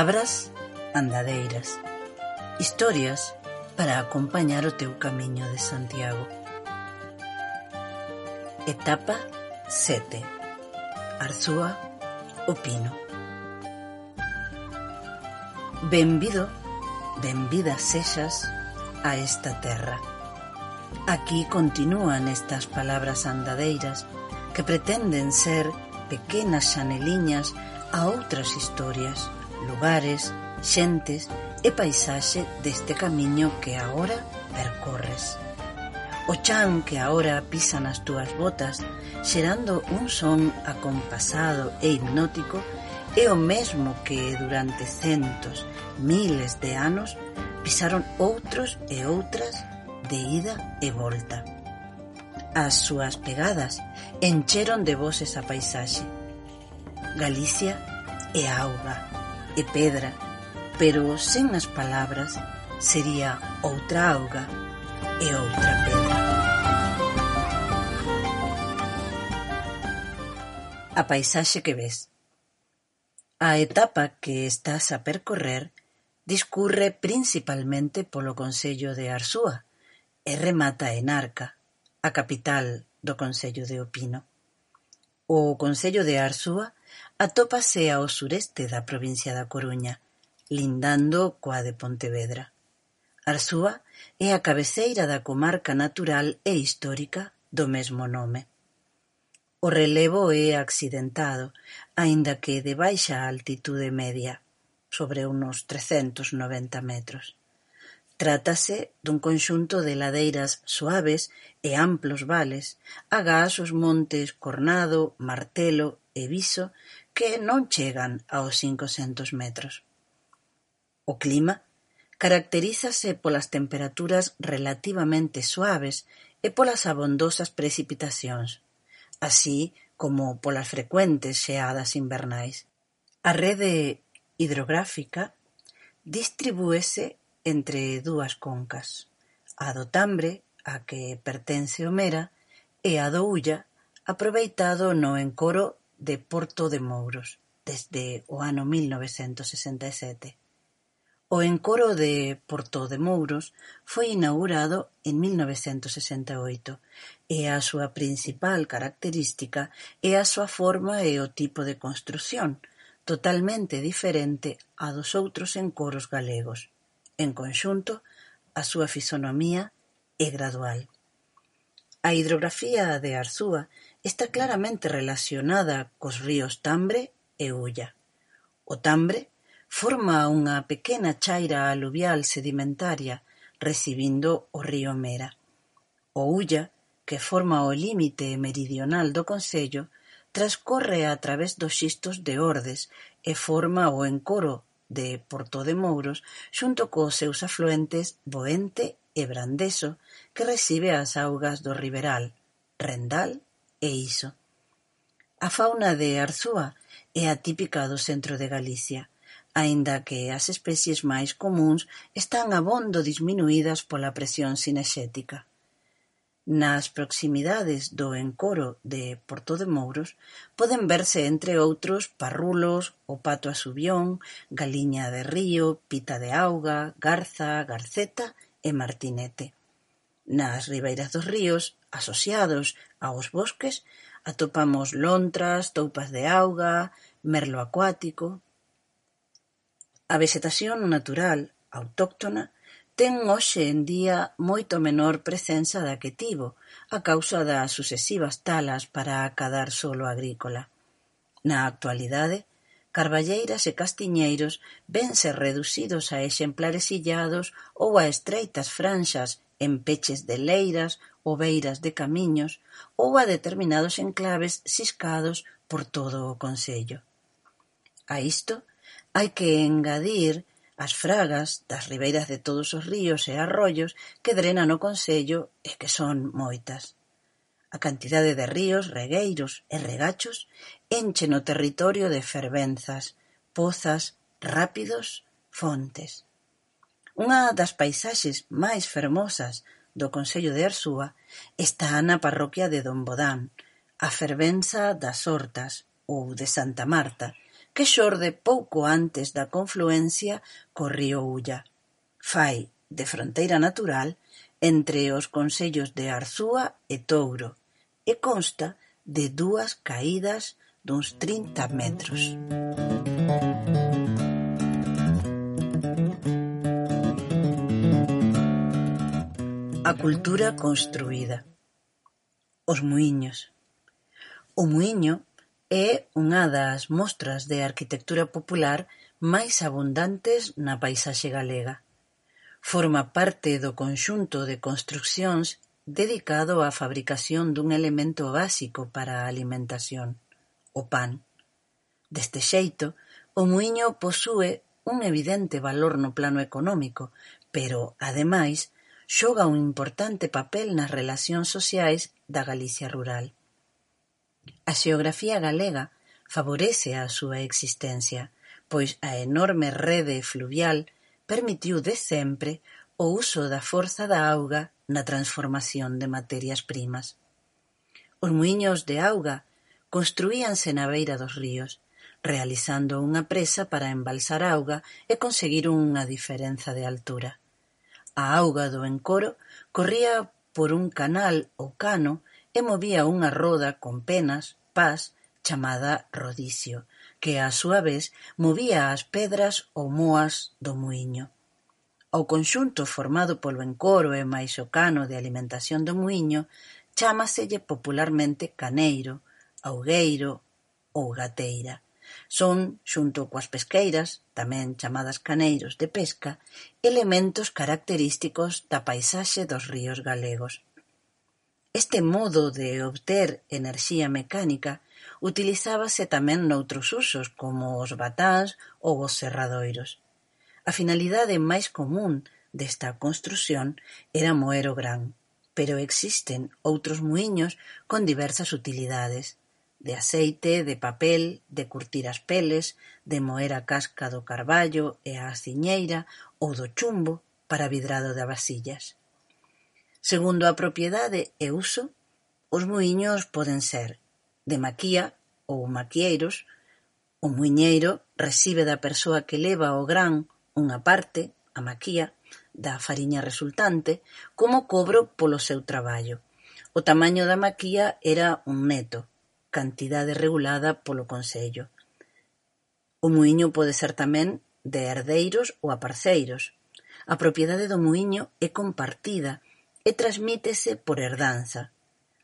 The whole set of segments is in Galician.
Palabras andadeiras. Historias para acompañar o teu camiño de Santiago. Etapa 7. Arzúa, o Pino. Benvido, benvida sexas a esta terra. Aquí continúan estas palabras andadeiras que pretenden ser pequenas xaneliñas a outras historias lugares, xentes e paisaxe deste camiño que agora percorres. O chan que agora pisa nas túas botas, xerando un son acompasado e hipnótico, é o mesmo que durante centos, miles de anos pisaron outros e outras de ida e volta. As súas pegadas encheron de voces a paisaxe. Galicia e a auga e pedra, pero sen as palabras sería outra auga e outra pedra. A paisaxe que ves. A etapa que estás a percorrer discurre principalmente polo Concello de Arsúa e remata en Arca, a capital do Concello de Opino. O Concello de Arsúa Atópase ao sureste da provincia da Coruña, lindando coa de Pontevedra. Arzúa é a cabeceira da comarca natural e histórica do mesmo nome. O relevo é accidentado, aínda que de baixa altitude media, sobre unos 390 metros. Trátase dun conxunto de ladeiras suaves e amplos vales, agás os montes Cornado, Martelo e viso que non chegan aos cincocentos metros. O clima caracterízase polas temperaturas relativamente suaves e polas abondosas precipitacións, así como polas frecuentes xeadas invernais. A rede hidrográfica distribúese entre dúas concas, a do Tambre, á que pertence Homera, e a do Ulla, aproveitado no encoro de Porto de Mouros desde o ano mil novecentos sesenta e sete. O encoro de Porto de Mouros foi inaugurado en mil novecentos sesenta e a súa principal característica é a súa forma e o tipo de construción, totalmente diferente a dos outros encoros galegos. En conxunto, a súa fisonomía é gradual. A hidrografía de Arzúa está claramente relacionada cos ríos Tambre e Ulla; o Tambre forma unha pequena chaira aluvial sedimentaria recibindo o río Mera; o Ulla, que forma o límite meridional do concello, transcorre a través dos xistos de Ordes e forma o encoro de Portodemouros xunto cos seus afluentes Boente e Brandeso, que recibe as augas do Riberal, Rendal É iso. A fauna de Arzúa é a típica do centro de Galicia, aínda que as especies máis comúns están abondo diminuídas pola presión cinexética. Nas proximidades do encoro de Porto de Mouros poden verse, entre outros, parrulos, o pato asubión, galiña de río, pita de auga, garza, garceta e martinete. Nas ribeiras dos ríos, asociados Aos bosques atopamos lontras, toupas de auga, merlo acuático... A vexetación natural, autóctona, ten hoxe en día moito menor presenza da que tivo a causa das sucesivas talas para acadar solo agrícola. Na actualidade, carballeiras e castiñeiros vense reducidos a exemplares illados ou a estreitas franxas en peches de leiras, obeiras de camiños ou a determinados enclaves ciscados por todo o concello. A isto hai que engadir as fragas das ribeiras de todos os ríos e arroios que drenan o concello e que son moitas. A cantidade de ríos, regueiros e regachos enchen o territorio de fervenzas, pozas, rápidos, fontes. Unha das paisaxes máis fermosas do concello de Arzúa está na parroquia de Don Bodán, a fervenza das Hortas ou de Santa Marta, que xorde pouco antes da confluencia co río Ulla. Fai de fronteira natural entre os concellos de Arzúa e Touro e consta de dúas caídas duns trinta metros. A cultura construída. Os muíños. O muíño é unha das mostras de arquitectura popular máis abundantes na paisaxe galega. Forma parte do conxunto de construcións dedicado á fabricación dun elemento básico para a alimentación, o pan. Deste xeito, o muíño posúe un evidente valor no plano económico, pero, ademais, xoga un importante papel nas relacións sociais da Galicia rural. A xeografía galega favorece a súa existencia, pois a enorme rede fluvial permitiu de sempre o uso da forza da auga na transformación de materias primas. Os muíños de auga construíanse na beira dos ríos, realizando unha presa para embalsar auga e conseguir unha diferenza de altura. A auga do encoro corría por un canal ou cano e movía unha roda con penas, pás, chamada rodicio, que á súa vez movía as pedras ou moas do muíño. Ao conxunto formado polo encoro e máis o cano de alimentación do muíño chámaselle popularmente caneiro, augueiro ou gateira. Son, xunto coas pesqueiras, tamén chamadas caneiros de pesca, elementos característicos da paisaxe dos ríos galegos. Este modo de obter enerxía mecánica utilizábase tamén noutros usos como os batáns ou os serradoiros. A finalidade máis común desta construción era moer o gran, pero existen outros muíños con diversas utilidades de aceite, de papel, de curtir as peles, de moer a casca do carballo e a aciñeira ou do chumbo para vidrado de vasillas. Segundo a propiedade e uso, os muíños poden ser de maquía ou maquieiros, o muiñeiro recibe da persoa que leva o gran unha parte, a maquía, da fariña resultante, como cobro polo seu traballo. O tamaño da maquía era un neto, cantidade regulada polo Consello. O muíño pode ser tamén de herdeiros ou a parceiros. A propiedade do muíño é compartida e transmítese por herdanza.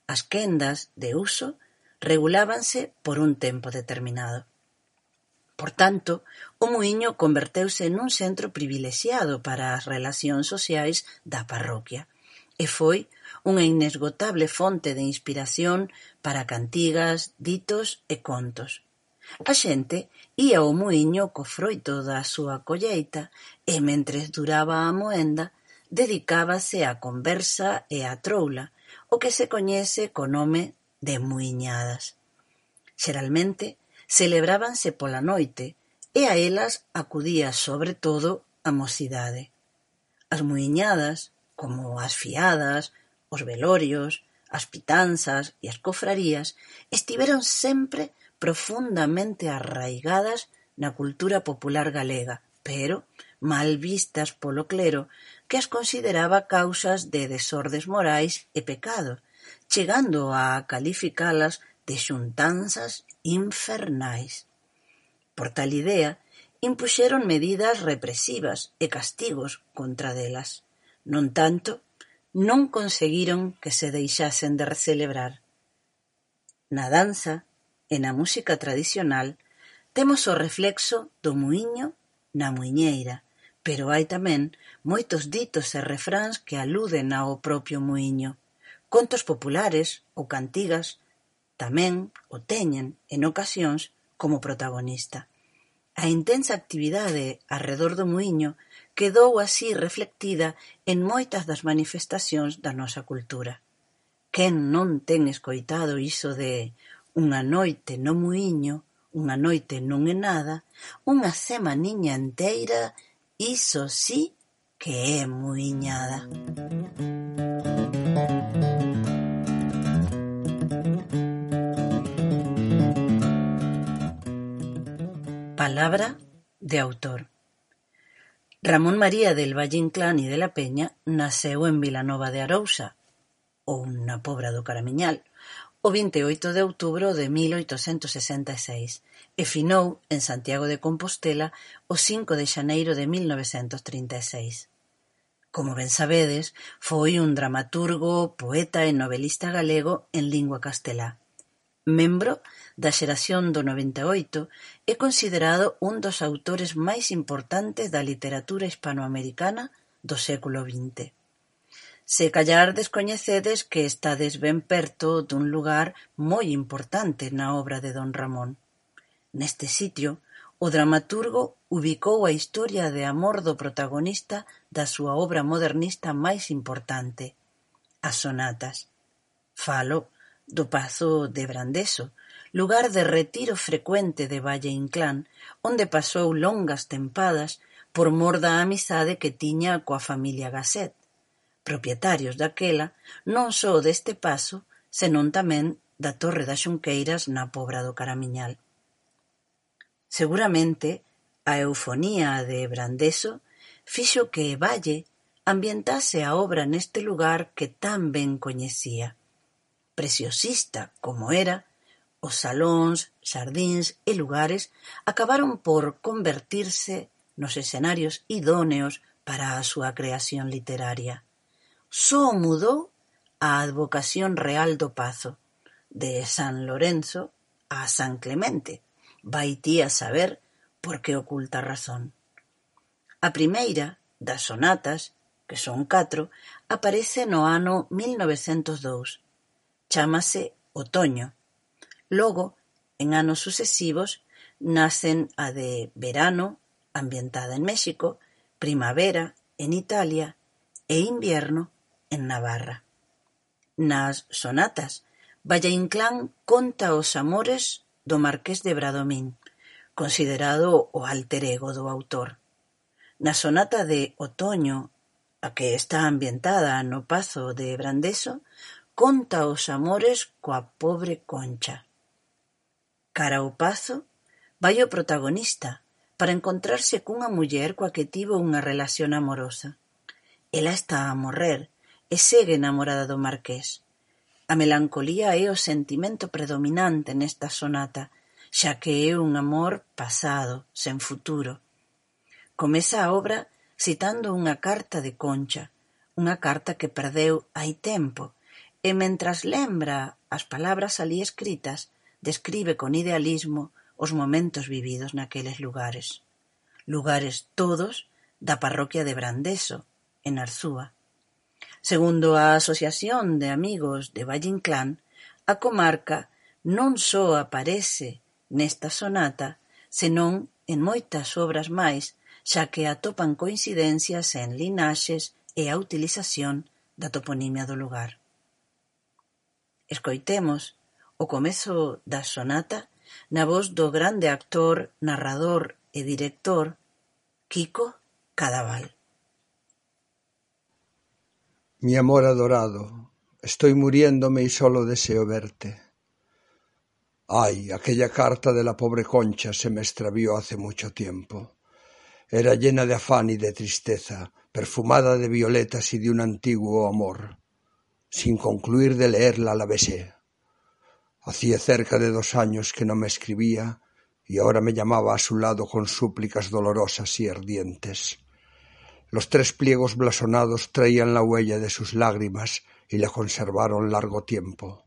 As quendas de uso regulábanse por un tempo determinado. Por tanto, o muíño converteuse nun centro privilexiado para as relacións sociais da parroquia e foi unha inesgotable fonte de inspiración para cantigas, ditos e contos. A xente ía ao muíño co froito da súa colleita e, mentres duraba a moenda, dedicábase á conversa e á troula, o que se coñece co nome de muiñadas. Xeralmente, celebrábanse pola noite e a elas acudía sobre todo a mocidade. As muiñadas, como as fiadas, Os velorios, as pitanzas e as cofrarías estiveron sempre profundamente arraigadas na cultura popular galega, pero mal vistas polo clero que as consideraba causas de desordes morais e pecado, chegando a calificalas de xuntanzas infernais. Por tal idea, impuxeron medidas represivas e castigos contra delas, non tanto non conseguiron que se deixasen de celebrar. Na danza e na música tradicional temos o reflexo do muiño na muiñeira, pero hai tamén moitos ditos e refráns que aluden ao propio muiño. Contos populares ou cantigas tamén o teñen en ocasións como protagonista. A intensa actividade arredor do muíño quedou así reflectida en moitas das manifestacións da nosa cultura. Quen non ten escoitado iso de "unha noite no muíño", "unha noite non é nada", "unha semaniña enteira", iso si que é muiñada. Palabra de autor. Ramón María del Valle Inclán y de la Peña naceu en Vilanova de Arousa –ou na Pobra do Caramiñal– o vinte e oito de outubro de mil oitocentos sesenta e finou en Santiago de Compostela o 5 de xaneiro de mil novecentos trinta e seis. Como ben sabedes, foi un dramaturgo, poeta e novelista galego en lingua castelá. Membro da xeración do noventa e oito, é considerado un dos autores máis importantes da literatura hispanoamericana do século vinte. Se callar descoñecedes que estades ben perto dun lugar moi importante na obra de don Ramón. Neste sitio, o dramaturgo ubicou a historia de amor do protagonista da súa obra modernista máis importante, as sonatas. Falo do pazo de Brandeso, lugar de retiro frecuente de Valle Inclán onde pasou longas tempadas por mor da amizade que tiña coa familia Gasset, propietarios daquela non só deste paso, senón tamén da Torre das Xunqueiras na Pobra do Caramiñal. Seguramente, a eufonía de Brandeso fixo que Valle ambientase a obra neste lugar que tan ben coñecía preciosista como era, os salóns, xardíns e lugares acabaron por convertirse nos escenarios idóneos para a súa creación literaria. Só mudou a advocación real do Pazo, de San Lorenzo a San Clemente, vai ti a saber por que oculta razón. A primeira das sonatas, que son catro, aparece no ano 1902 Chámase otoño; logo, en anos sucesivos, nacen a de verano, ambientada en México, primavera, en Italia, e invierno, en Navarra. Nas sonatas, Valle-Inclán conta os amores do marqués de Bradomín, considerado o alter ego do autor. Na sonata de Otoño, a que está ambientada no pazo de Brandeso conta os amores coa pobre Concha. Cara ao Pazo vai o protagonista para encontrarse cunha muller coa que tivo unha relación amorosa. Ela está a morrer e segue enamorada do marqués. A melancolía é o sentimento predominante nesta sonata, xa que é un amor pasado, sen futuro. Comeza a obra citando unha carta de Concha, unha carta que perdeu hai tempo E mentras lembra as palabras alí escritas, describe con idealismo os momentos vividos naqueles lugares, lugares todos da parroquia de Brandeso, en Arzúa. Segundo a Asociación de Amigos de Valle Inclán, a comarca non só aparece nesta sonata, senón en moitas obras máis, xa que atopan coincidencias en linaxes e a utilización da toponimia do lugar. Escoitemos o comezo da sonata na voz do grande actor, narrador e director Kiko Cadaval. Mi amor adorado, estoy muriéndome y solo deseo verte. Ay, aquella carta de la pobre Concha se me extravió hace mucho tiempo. Era llena de afán y de tristeza, perfumada de violetas y de un antiguo amor. Sin concluir de leerla la besé. Hacía cerca de dos años que no me escribía y ahora me llamaba a su lado con súplicas dolorosas y ardientes. Los tres pliegos blasonados traían la huella de sus lágrimas y la conservaron largo tiempo.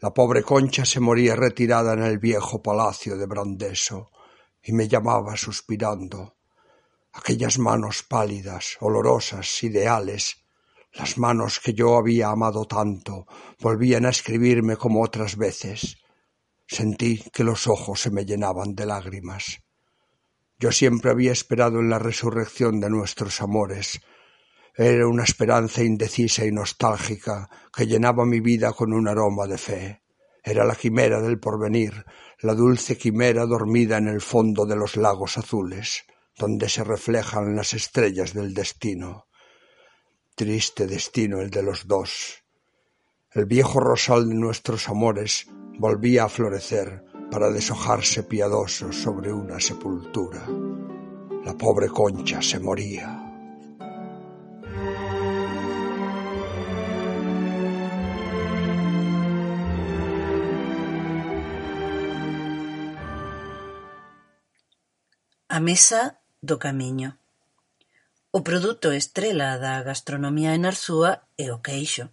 La pobre Concha se moría retirada en el viejo palacio de Brandeso y me llamaba suspirando. Aquellas manos pálidas, olorosas, ideales, las manos que yo había amado tanto, volvían a escribirme como otras veces. Sentí que los ojos se me llenaban de lágrimas. Yo siempre había esperado en la resurrección de nuestros amores, era una esperanza indecisa y nostálgica que llenaba mi vida con un aroma de fe. Era la quimera del porvenir, la dulce quimera dormida en el fondo de los lagos azules, donde se reflejan las estrellas del destino. Triste destino el de los dos. El viejo rosal de nuestros amores volvía a florecer para deshojarse piadoso sobre una sepultura. La pobre concha se moría. A mesa do camiño. O produto estrela da gastronomía en Arzúa é o queixo.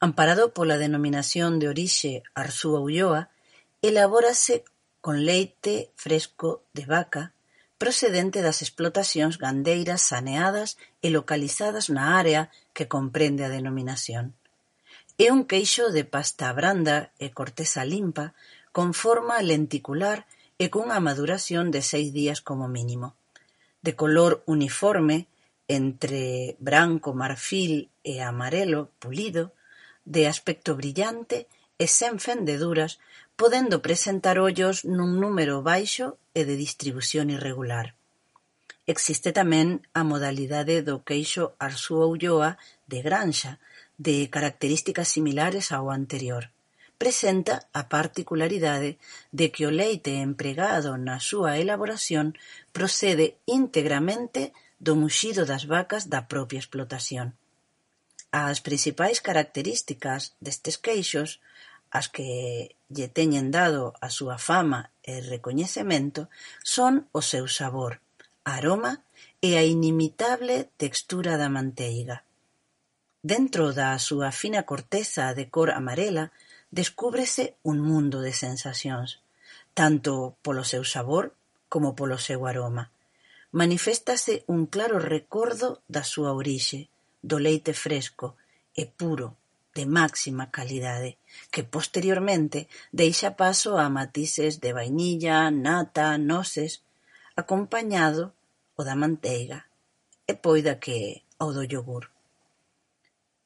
Amparado pola Denominación de Orixe Arzúa-Ulloa, elabórase con leite fresco de vaca procedente das explotacións gandeiras saneadas e localizadas na área que comprende a denominación. É un queixo de pasta branda e corteza limpa con forma lenticular e cunha maduración de seis días como mínimo. De color uniforme entre branco marfil e amarelo pulido, de aspecto brillante e sen fendeduras, podendo presentar ollos nun número baixo e de distribución irregular. Existe tamén a modalidade do queixo Arzúa-Ulloa de Granxa, de características similares ao anterior. Presenta a particularidade de que o leite empregado na súa elaboración procede íntegramente do muxido das vacas da propia explotación. As principais características destes queixos, as que lle teñen dado a súa fama e recoñecemento, son o seu sabor, aroma e a inimitable textura da manteiga. Dentro da súa fina corteza de cor amarela, descúbrese un mundo de sensacións, tanto polo seu sabor como polo seu aroma maniféstase un claro recordo da súa orixe, do leite fresco e puro de máxima calidade, que posteriormente deixa paso a matices de vainilla, nata, nozes, acompañado o da manteiga e poida que o do yogur.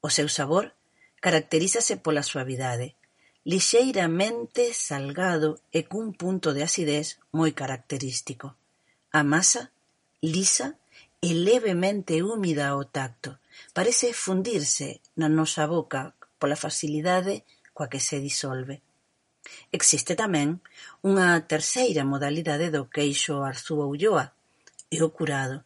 O seu sabor caracterízase pola suavidade, lixeiramente salgado e cun punto de acidez moi característico. A masa lisa e levemente húmida ao tacto, parece fundirse na nosa boca pola facilidade coa que se disolve. Existe tamén unha terceira modalidade do queixo arzúa-ulloa e o curado.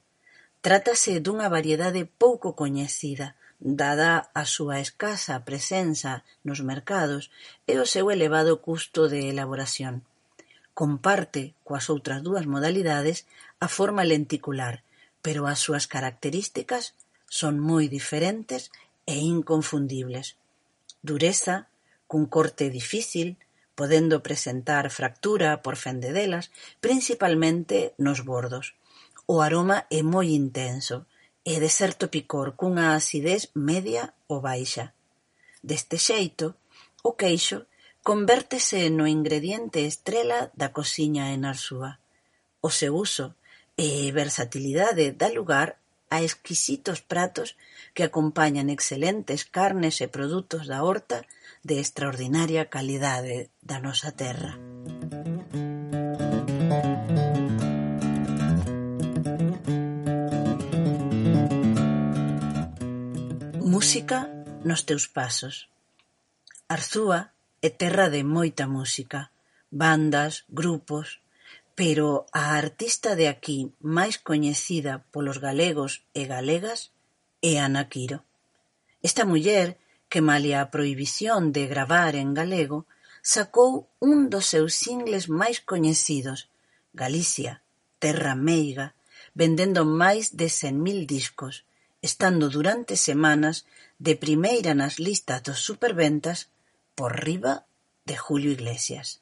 Trátase dunha variedade pouco coñecida, dada a súa escasa presenza nos mercados e o seu elevado custo de elaboración. Comparte coas outras dúas modalidades a forma lenticular pero as súas características son moi diferentes e inconfundibles: dureza, cun corte difícil, podendo presentar fractura por fendedelas, principalmente nos bordos. O aroma é moi intenso e de certo picor cunha acidez media ou baixa. Deste xeito, o queixo convértese no ingrediente estrela da cociña enarsúa. O seu uso e versatilidade dá lugar a exquisitos pratos que acompañan excelentes carnes e produtos da horta de extraordinaria calidade da nosa terra. Música nos teus pasos. Arzúa é terra de moita música, bandas, grupos, Pero a artista de aquí máis coñecida polos galegos e galegas é Ana Quiro. Esta muller, que malia a prohibición de gravar en galego, sacou un dos seus singles máis coñecidos, Galicia, Terra Meiga, vendendo máis de 100.000 discos, estando durante semanas de primeira nas listas dos superventas por riba de Julio Iglesias.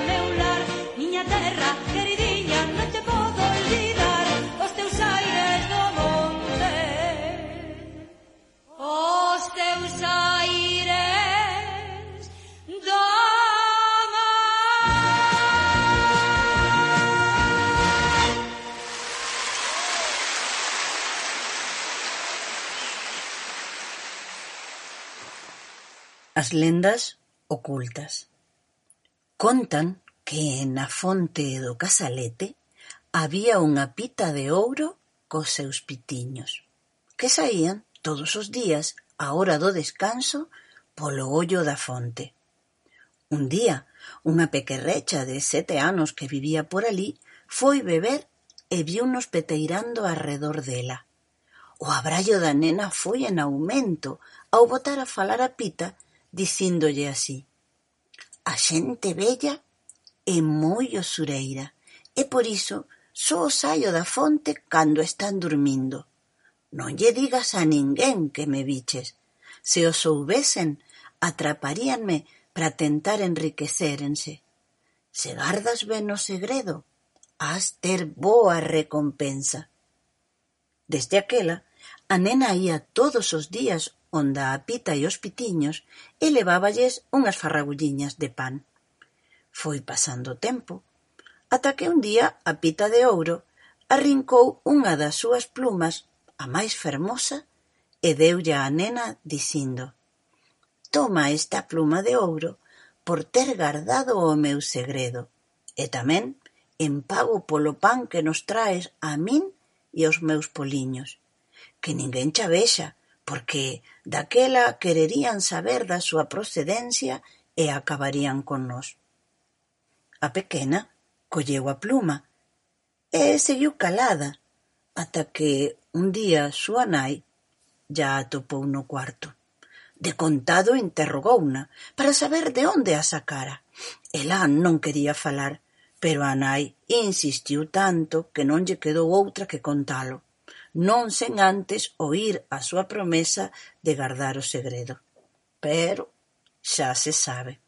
meu lar Miña terra, queridiña, non te podo olvidar. Os teus aires do monte Os teus aires do mar As lendas ocultas. Contan que na fonte do Casalete había unha pita de ouro cos seus pitiños, que saían todos os días á hora do descanso polo ollo da fonte. Un día, unha pequerrecha de sete anos que vivía por alí foi beber e viunos peteirando arredor dela. O abrallo da nena foi en aumento ao botar a falar a pita dicíndolle así A xente vella é moi usureira e por iso só saio da fonte cando están durmindo. Non lle digas a ninguén que me viches. Se o soubesen, atraparíanme para tentar enriquecérense. Se gardas ben o segredo, has ter boa recompensa. Desde aquela, a nena ía todos os días onda a Pita e os Pitiños e leváballes unhas farragulliñas de pan. Foi pasando o tempo, ata que un día a Pita de Ouro arrincou unha das súas plumas, a máis fermosa, e deulle á nena dicindo «Toma esta pluma de ouro por ter guardado o meu segredo, e tamén en pago polo pan que nos traes a min e aos meus poliños. Que ninguén xa vexa, porque daquela quererían saber da súa procedencia e acabarían con nós. A pequena colleu a pluma e seguiu calada ata que un día súa nai ya atopou no cuarto. De contado interrogouna para saber de onde a sacara. Ela non quería falar, pero a nai insistiu tanto que non lle quedou outra que contalo non sen antes oír a súa promesa de gardar o segredo. Pero xa se sabe.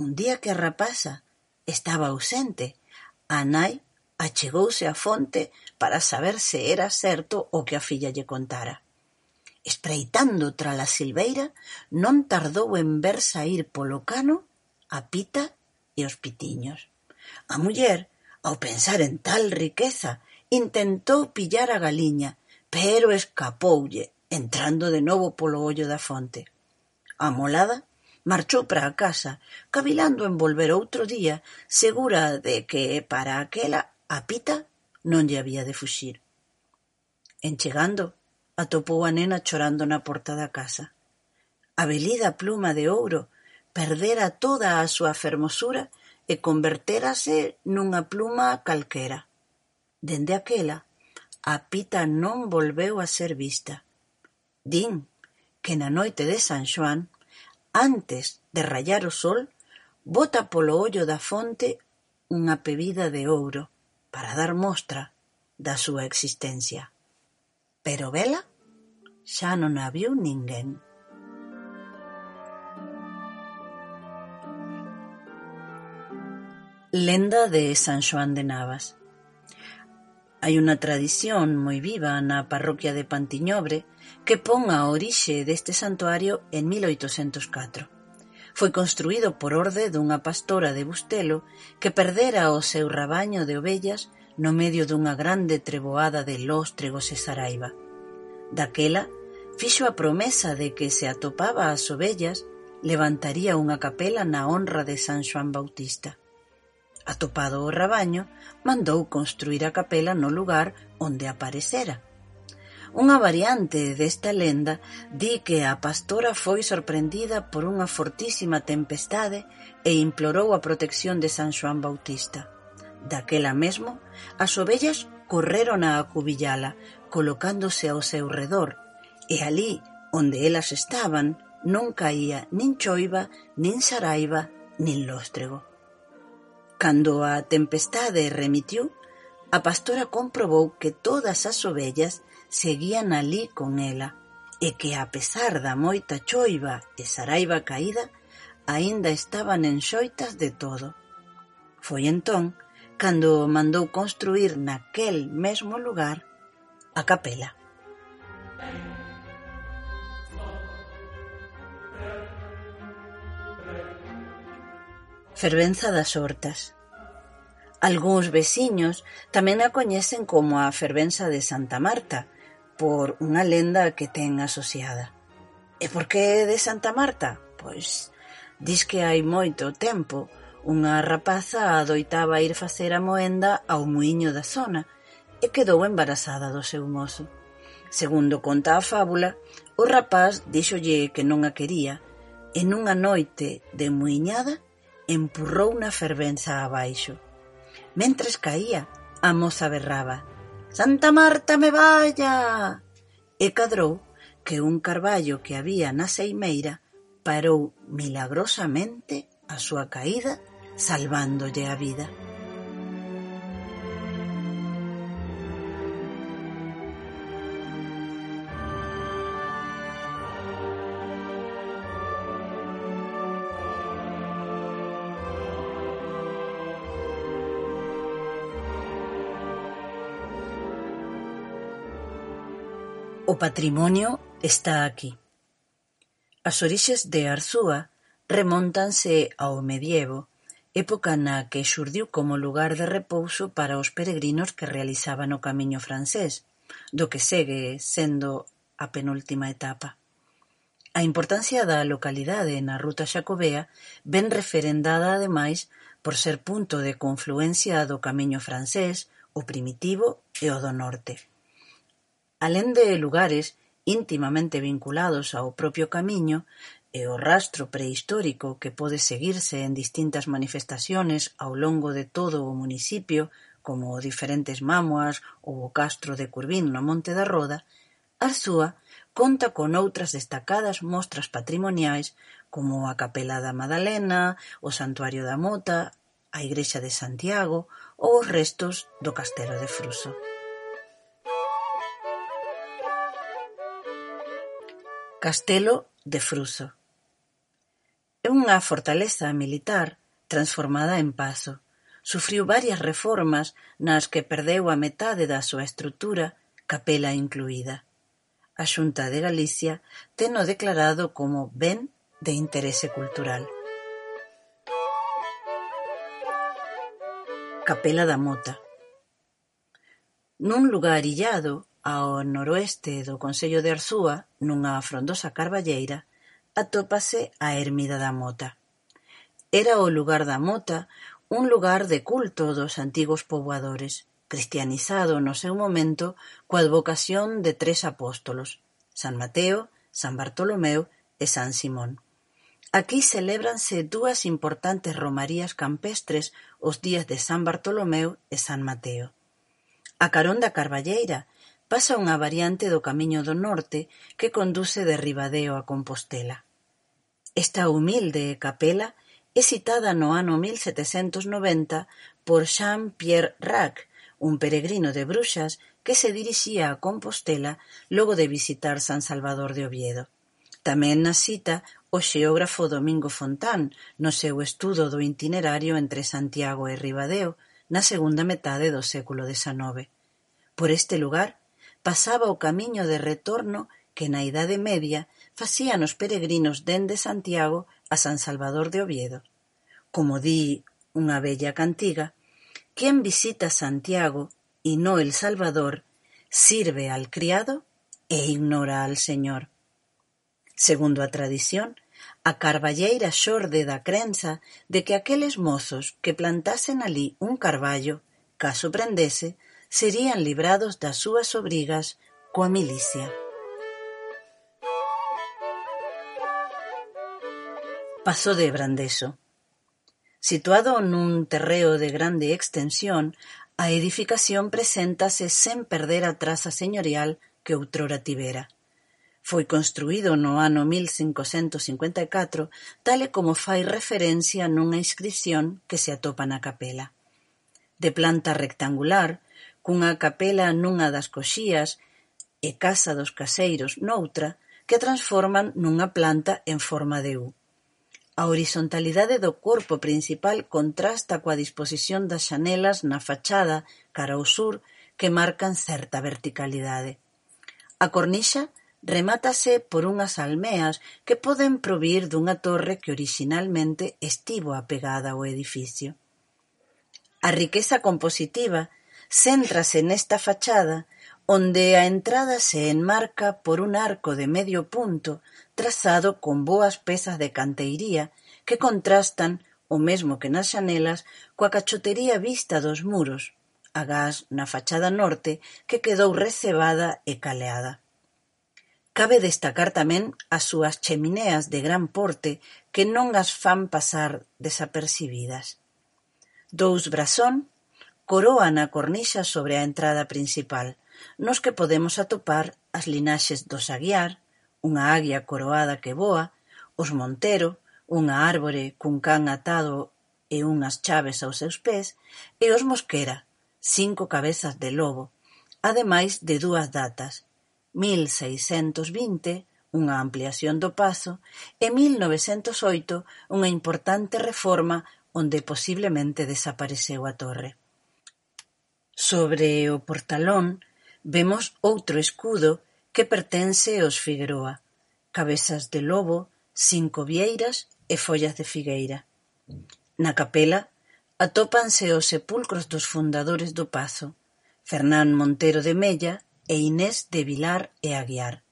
Un día que a rapaza estaba ausente, a nai achegouse á fonte para saber se era certo o que a filla lle contara. Espreitando trala silveira, non tardou en ver sair polo cano a pita e os pitiños. A muller, ao pensar en tal riqueza Intentou pillar a galiña, pero escapoulle, entrando de novo polo ollo da fonte. Amolada, marchou para a casa, cavilando en volver outro día, segura de que para aquela a pita non lle había de fuxir. En chegando, atopou a nena chorando na porta da casa. A velida pluma de ouro perdera toda a súa fermosura e converterase nunha pluma calquera. Dende aquela, a pita non volveu a ser vista. Din que na noite de San Xoán, antes de rayar o sol, bota polo ollo da fonte unha pebida de ouro para dar mostra da súa existencia. Pero vela xa non a viu ninguén. Lenda de San Xoán de Navas Hai unha tradición moi viva na parroquia de Pantiñobre que pon a orixe deste santuario en 1804. Foi construído por orde dunha pastora de Bustelo que perdera o seu rabaño de ovellas no medio dunha grande treboada de lóstregos e saraiva. Daquela, fixo a promesa de que se atopaba as ovellas levantaría unha capela na honra de San Xoán Bautista atopado o rabaño, mandou construír a capela no lugar onde aparecera. Unha variante desta lenda di que a pastora foi sorprendida por unha fortísima tempestade e implorou a protección de San Xoán Bautista. Daquela mesmo, as ovellas correron a acubillala, colocándose ao seu redor, e alí, onde elas estaban, non caía nin choiva, nin saraiva, nin lóstrego. Cando a tempestade remitiu, a pastora comprobou que todas as ovellas seguían alí con ela e que, a pesar da moita choiva e saraiva caída, aínda estaban enxoitas de todo. Foi entón cando mandou construir naquel mesmo lugar a capela. Thank fervenza das hortas. Algúns veciños tamén a coñecen como a fervenza de Santa Marta, por unha lenda que ten asociada. E por que de Santa Marta? Pois dis que hai moito tempo unha rapaza adoitaba ir facer a moenda ao muiño da zona e quedou embarazada do seu mozo. Segundo conta a fábula, o rapaz díxolle que non a quería e nunha noite de muiñada empurrou na fervenza abaixo. Mentres caía, a moza berraba «Santa Marta me vaya!» e cadrou que un carballo que había na seimeira parou milagrosamente a súa caída salvándolle a vida. O patrimonio está aquí. As orixes de Arzúa remóntanse ao medievo, época na que xurdiu como lugar de repouso para os peregrinos que realizaban o camiño francés, do que segue sendo a penúltima etapa. A importancia da localidade na ruta xacobea ven referendada ademais por ser punto de confluencia do camiño francés, o primitivo e o do norte. Alén de lugares intimamente vinculados ao propio Camiño e o rastro prehistórico que pode seguirse en distintas manifestaciones ao longo de todo o municipio como diferentes mámoas ou o castro de Curvín no Monte da Roda, Arzúa conta con outras destacadas mostras patrimoniais como a Capela da Madalena, o Santuario da Mota, a Igrexa de Santiago ou os restos do Castelo de Fruso. Castelo de Fruso. É unha fortaleza militar transformada en pazo, sufriu varias reformas nas que perdeu a metade da súa estrutura, capela incluída. A Xunta de Galicia teno declarado como Ben de Interese Cultural. Capela da Mota Nun lugar illado Ao noroeste do concello de Arzúa, nunha frondosa carballeira, atópase a ermida da Mota. Era o lugar da Mota un lugar de culto dos antigos poboadores, cristianizado no seu momento coa advocación de tres apóstolos, San Mateo, San Bartolomeu e San Simón. Aquí celébranse dúas importantes romarías campestres os días de San Bartolomeu e San Mateo. A carón da Carballeira pasa unha variante do Camiño do Norte que conduce de Ribadeo a Compostela. Esta humilde capela é citada no ano 1790 por Jean-Pierre Rack, un peregrino de Bruxas que se dirixía a Compostela logo de visitar San Salvador de Oviedo. Tamén na cita o xeógrafo Domingo Fontán no seu estudo do itinerario entre Santiago e Ribadeo na segunda metade do século XIX. Por este lugar pasaba o camiño de retorno que na Idade Media facían os peregrinos dende Santiago a San Salvador de Oviedo. Como di unha vella cantiga, quen visita Santiago y no el Salvador sirve al criado e ignora al Señor. Segundo a tradición, a carballeira xorde da crenza de que aqueles mozos que plantasen alí un carballo, caso prendese, serían librados das súas obrigas coa milicia. Paso de Brandeso. Situado nun terreo de grande extensión, a edificación preséntase sen perder a traza señorial que outrora tivera. Foi construído no ano 1554, tal e como fai referencia nunha inscripción que se atopa na capela. De planta rectangular, cunha capela nunha das coxías e casa dos caseiros noutra, que transforman nunha planta en forma de U. A horizontalidade do corpo principal contrasta coa disposición das xanelas na fachada cara ao sur que marcan certa verticalidade. A cornixa remátase por unhas almeas que poden provir dunha torre que orixinalmente estivo apegada ao edificio. A riqueza compositiva Céntrase nesta fachada onde a entrada se enmarca por un arco de medio punto trazado con boas pezas de canteiría que contrastan, o mesmo que nas xanelas, coa cachotería vista dos muros, agás na fachada norte que quedou recebada e caleada. Cabe destacar tamén as súas chemineas de gran porte que non as fan pasar desapercibidas. Dous brasón coróana cornixa sobre a entrada principal, nos que podemos atopar as linaxes dos Aguiar, unha aguia coroada que voa, os Montero, unha árbore cun can atado e unhas chaves aos seus pés, e os Mosquera, cinco cabezas de lobo, ademais de dúas datas, 1620 unha ampliación do pazo, e 1908 unha importante reforma onde posiblemente desapareceu a torre. Sobre o portalón vemos outro escudo que pertence aos Figueroa: cabezas de lobo, cinco vieiras e follas de figueira. Na capela atópanse os sepulcros dos fundadores do pazo, Fernán Montero de Mella e Inés de Vilar e Aguiar.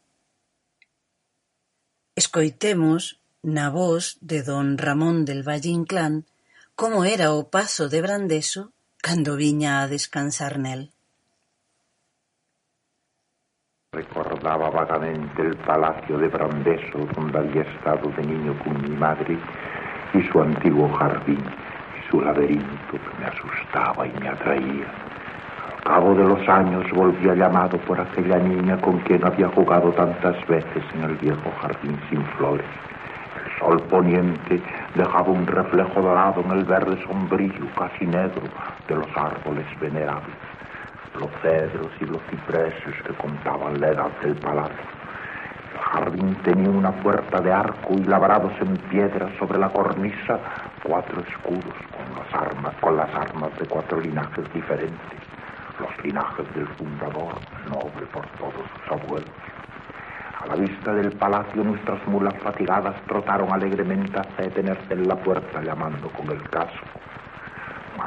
Escoitemos, na voz de don Ramón del Valle Inclán, como era o pazo de Brandeso cando viña a descansar nel. Recordaba vagamente el palacio de Brandeso donde había estado de niño con mi madre y su antiguo jardín y su laberinto que me asustaba y me atraía. Al cabo de los años volvía llamado por aquella niña con quien había jugado tantas veces en el viejo jardín sin flores. Sol poniente dejaba un reflejo dorado en el verde sombrío, casi negro, de los árboles venerables los cedros y los cipreses que contaban la edad del palacio. El jardín tenía una puerta de arco y labrados en piedra sobre la cornisa cuatro escudos con las armas, con las armas de cuatro linajes diferentes, los linajes del fundador, noble por todos sus abuelos. La vista del palacio nuestras mulas fatigadas trotaron alegremente hasta detenerse en la puerta llamando con el casco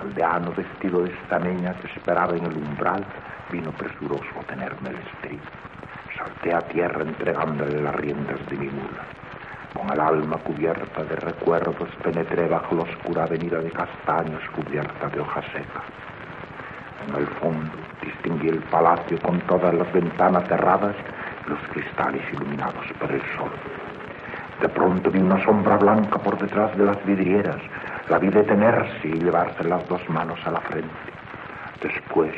aldeano vestido de niña que esperaba en el umbral vino presuroso a tenerme el estribo. Salté a tierra entregándole las riendas de mi mula. Con el alma cubierta de recuerdos penetré bajo la oscura avenida de castaños cubierta de hojas secas. En el fondo distinguí el palacio con todas las ventanas cerradas los cristales iluminados por el sol. De pronto vi una sombra blanca por detrás de las vidrieras la vi detenerse y llevarse las dos manos a la frente. Después,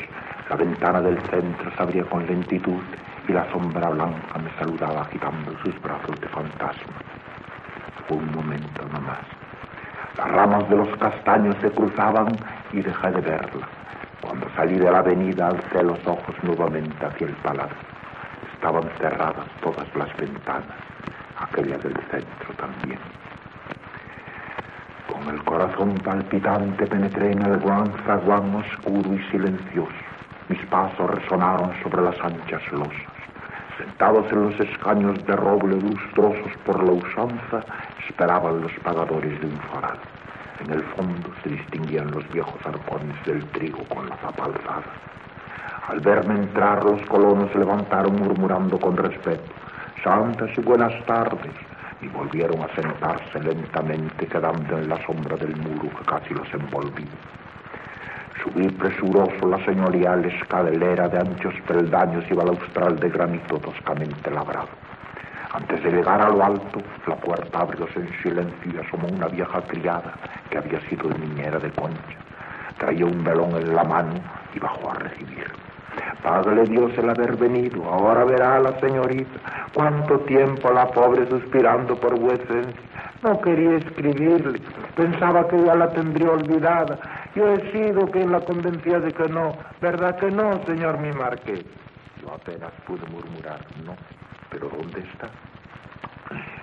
la ventana del centro se abría con lentitud y la sombra blanca me saludaba agitando sus brazos de fantasma. Fue un momento nomás. Las ramas de los castaños se cruzaban y dejé de verla. Cuando salí de la avenida alcé los ojos nuevamente hacia el palacio. Estaban cerradas todas las ventanas, aquella del centro también. Con el corazón palpitante penetré en el gran zaguán oscuro y silencioso. Mis pasos resonaron sobre las anchas losas. Sentados en los escaños de roble lustrosos por la usanza, esperaban los pagadores de un faral. En el fondo se distinguían los viejos arcones del trigo con la zapa alzada. Al verme entrar, los colonos se levantaron murmurando con respeto, Santas y buenas tardes, y volvieron a sentarse lentamente, quedando en la sombra del muro que casi los envolvía. Subí presuroso la señorial escalera de anchos peldaños y balaustral de granito toscamente labrado. Antes de llegar a lo alto, la puerta abrióse en silencio y asomó una vieja criada que había sido niñera de concha. Traía un velón en la mano y bajó a recibir. Págale Dios el haber venido, ahora verá a la señorita cuánto tiempo la pobre suspirando por vuecencia. No quería escribirle, pensaba que ya la tendría olvidada. Yo he sido quien la convencía de que no, ¿verdad que no, señor mi marqués? Yo apenas pude murmurar, no, pero ¿dónde está?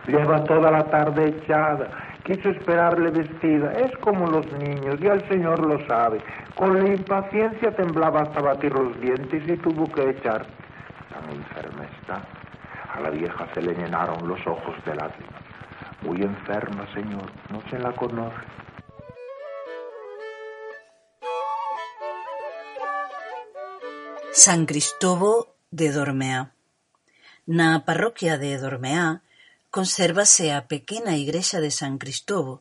Lleva toda la tarde echada. Quiso esperarle vestida. Es como los niños, y el señor lo sabe. Con la impaciencia temblaba hasta batir los dientes y tuvo que echar. Tan enferma está. A la vieja se le llenaron los ojos de lágrimas. Muy enferma, señor. No se la conoce. San Cristóbo de Dormeá Na parroquia de Dormeá consérvase a pequena igrexa de San Cristóbo,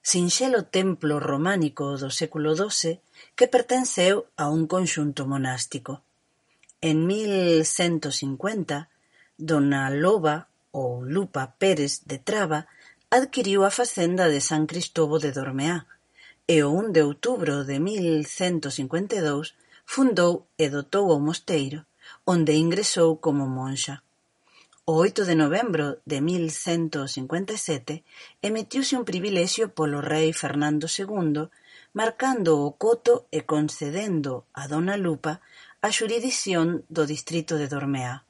sinxelo templo románico do século XII que pertenceu a un conxunto monástico. En mil cento cincuenta, dona Loba ou Lupa Pérez de Traba adquiriu a facenda de San Cristóbo de Dormeá e o 1 de outubro de 1152 fundou e dotou o mosteiro, onde ingresou como monxa. O oito de novembro de mil cento cincuenta e sete emitiuse un privilexio polo rei Fernando segundo marcando o coto e concedendo a dona Lupa a xurisdición do distrito de Dormea.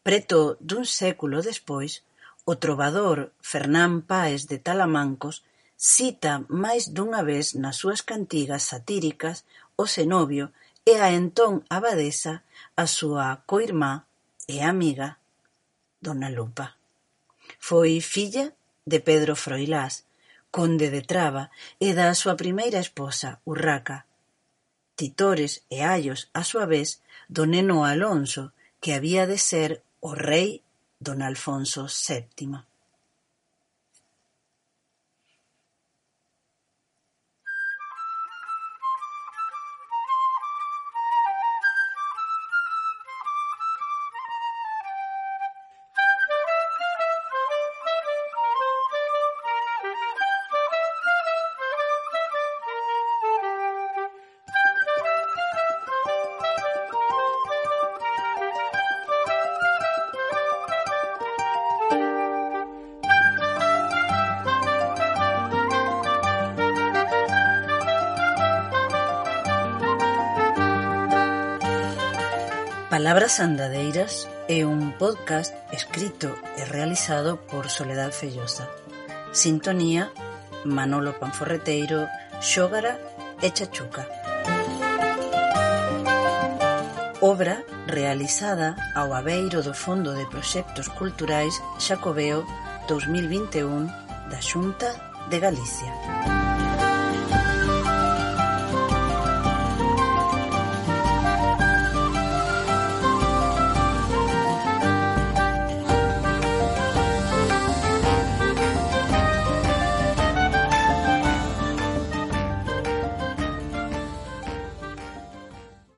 Preto dun século despois, o trovador Fernán Páez de Talamancos cita máis dunha vez nas súas cantigas satíricas o cenobio e a entón abadesa, a súa coirmá e amiga dona Lupa. Foi filla de Pedro Froilás, conde de Traba, e da súa primeira esposa, Urraca. Titores e Allos, a súa vez, do neno Alonso, que había de ser o rei don Alfonso VII. Palabras Andadeiras é un podcast escrito e realizado por Soledad Fellosa. Sintonía, Manolo Panforreteiro, Xógara e Chachuca. Obra realizada ao abeiro do Fondo de Proxectos Culturais Xacobeo 2021 da Xunta de Galicia.